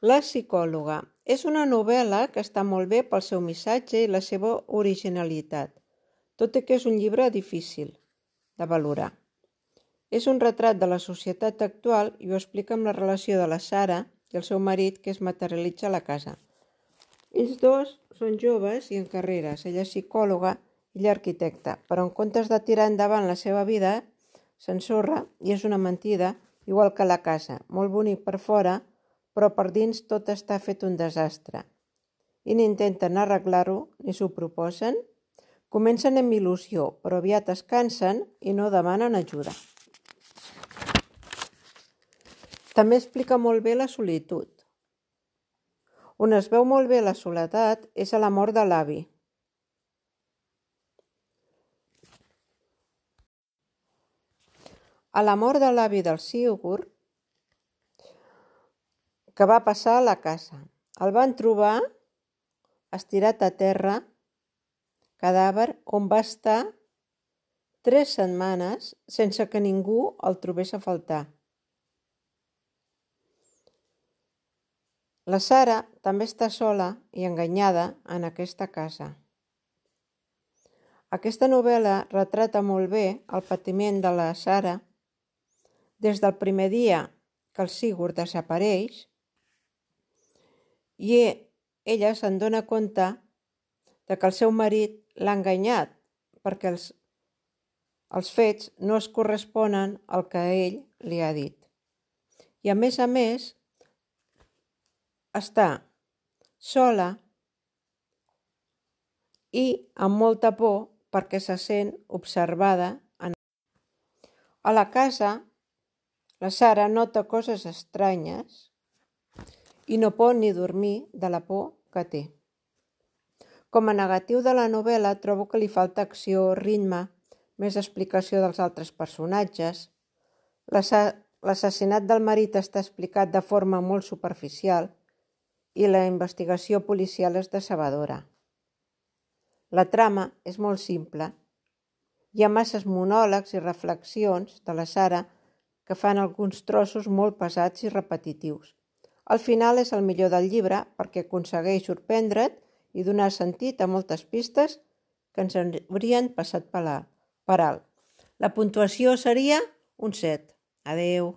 La psicòloga és una novel·la que està molt bé pel seu missatge i la seva originalitat, tot i que és un llibre difícil de valorar. És un retrat de la societat actual i ho explica amb la relació de la Sara i el seu marit que es materialitza a la casa. Ells dos són joves i en carreres, ella és psicòloga i ella arquitecta, però en comptes de tirar endavant la seva vida, s'ensorra i és una mentida, igual que la casa, molt bonic per fora, però per dins tot està fet un desastre. I ni intenten arreglar-ho ni s'ho proposen. Comencen amb il·lusió, però aviat es cansen i no demanen ajuda. També explica molt bé la solitud. On es veu molt bé la soledat és a la mort de l'avi. A la mort de l'avi del Sigur, que va passar a la casa. El van trobar estirat a terra, cadàver, on va estar tres setmanes sense que ningú el trobés a faltar. La Sara també està sola i enganyada en aquesta casa. Aquesta novel·la retrata molt bé el patiment de la Sara des del primer dia que el Sigurd desapareix i ella se'n dona compte de que el seu marit l'ha enganyat perquè els, els fets no es corresponen al que ell li ha dit. I a més a més, està sola i amb molta por perquè se sent observada. En... A la casa, la Sara nota coses estranyes i no pot ni dormir de la por que té. Com a negatiu de la novel·la trobo que li falta acció, ritme, més explicació dels altres personatges. L'assassinat del marit està explicat de forma molt superficial i la investigació policial és decebedora. La trama és molt simple. Hi ha masses monòlegs i reflexions de la Sara que fan alguns trossos molt pesats i repetitius. El final és el millor del llibre perquè aconsegueix sorprendre't i donar sentit a moltes pistes que ens haurien passat per alt. La puntuació seria un 7. Adeu.